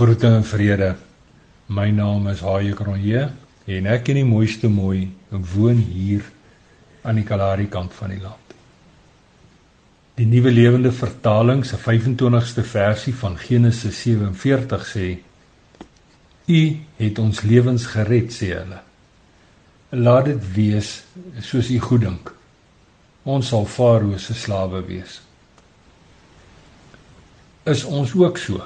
Groete en vrede. My naam is Haie Kronje en ek in die mooiste mooi woon hier aan die Kalahari kant van die land. Die Nuwe Lewende Vertaling se 25ste versie van Genesis 47 sê: U het ons lewens gered, sê hulle. Laat dit wees soos u goed dink. Ons sal Farao se slawe wees. Is ons ook so?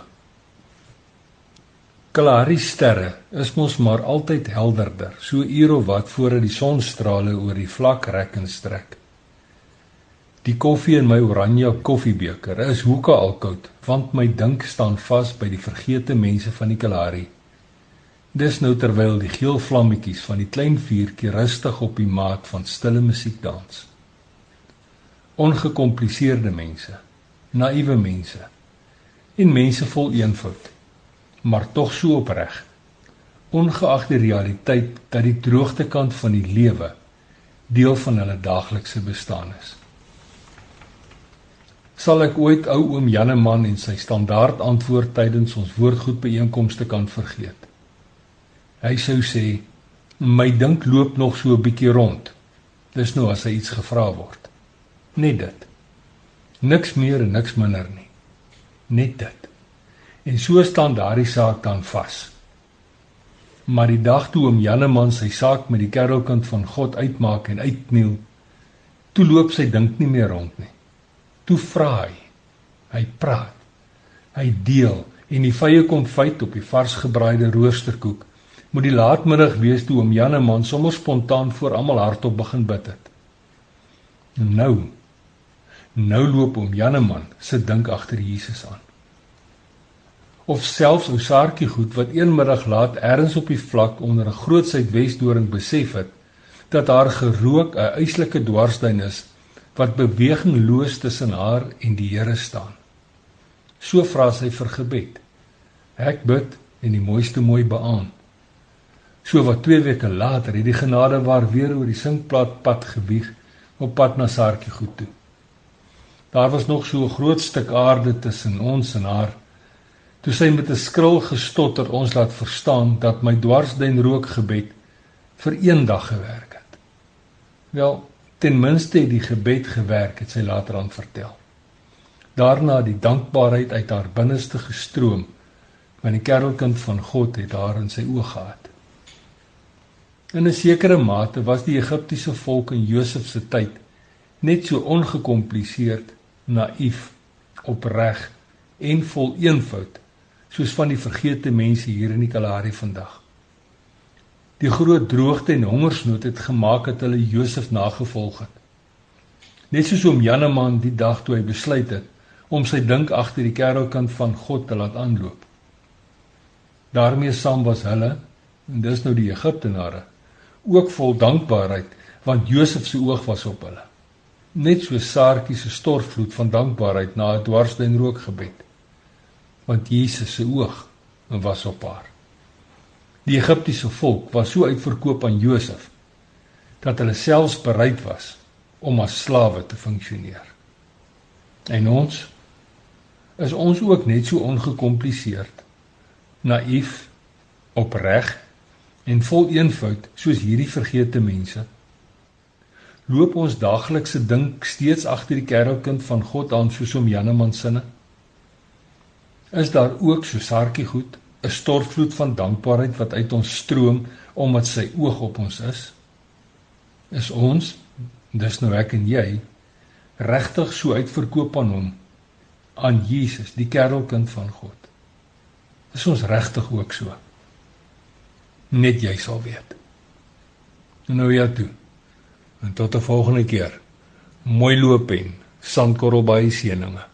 Kalahari sterre is mos maar altyd helderder, so uur of wat voordat die sonstrale oor die vlak rek en strek. Die koffie in my oranje koffiebeker is hoeke al koud, want my dink staan vas by die vergete mense van die Kalahari. Dis nou terwyl die geel vlammetjies van die klein vuurtjie rustig op die maat van stille musiek dans. Ongekompliseerde mense, naïewe mense en mense vol eenvoud maar tog so opreg. Ongeag die realiteit dat die droogte kant van die lewe deel van hulle daaglikse bestaan is. Sal ek ooit ou oom Janneman en sy standaard antwoord tydens ons woordgoed byeenkomste kan vergeet? Hy sou sê: "My dink loop nog so 'n bietjie rond." Dis nou as hy iets gevra word. Net dit. Niks meer en niks minder nie. Net dit. En so staan daardie saak dan vas. Maar die dag toe oom Janneman sy saak met die kerkelkind van God uitmaak en uitkniel, toe loop sy dink nie meer rond nie. Toe vra hy. Hy praat. Hy deel en die vye konfyt op die vars gebraaide roosterkoek moet die laatmiddag wees toe oom Janneman sommer spontaan voor almal hardop begin bid het. Nou nou loop oom Janneman se dink agter Jesus aan of selfs ou Saartjie goed wat een middag laat ergens op die vlak onder 'n groot suidwesdoring besef het dat haar gerook 'n eislike dwarsduin is wat bewegingloos tussen haar en die Here staan. So vra sy vir gebed. Ek bid en die mooiste mooi beaan. So wat 2 weke later het die genade waar weer oor die sinkplaat pad gebieg op pad na Saartjie goed toe. Daar was nog so 'n groot stuk aarde tussen ons en haar toe sy met 'n skril gestotter ons laat verstaan dat my dwarsduin rook gebed vir een dag gewerk het. Wel, ten minste het die gebed gewerk, het sy later aan vertel. Daarna die dankbaarheid uit haar binneste gestroom, want die kerelkind van God het haar in sy oë gehad. In 'n sekere mate was die Egiptiese volk in Josef se tyd net so ongekompliseerd, naïef, opreg en vol eenvoud soos van die vergete mense hier in die Kalahari vandag. Die groot droogte en hongersnood het gemaak dat hulle Josef nagevolg het. Net soos oom Janneman die dag toe hy besluit het om sy dink agter die kerkelkant van God te laat aanloop. daarmee saam was hulle en dis nou die Egiptenare ook vol dankbaarheid want Josef se oog was op hulle. Net so Saartjie se stortvloed van dankbaarheid na 'n dwarsduin rookgebed want Jesus se oog was op haar. Die Egiptiese volk was so uitverkoop aan Josef dat hulle selfs bereid was om as slawe te funksioneer. En ons is ons ook net so ongekompliseerd, naïef, opreg en vol eenvoud soos hierdie vergete mense. Loop ons daaglikse dink steeds agter die kerkkind van God aan soos om Janneman sinne? Is daar ook so sarkie goed 'n stortvloed van dankbaarheid wat uit ons stroom omdat sy oog op ons is? Is ons dis nou ek en jy regtig so uitverkoop aan hom aan Jesus die kerelkind van God? Is ons regtig ook so? Net jy sal weet. Nou ja toe. En tot 'n volgende keer. Mooi loop en sandkorrel by seëninge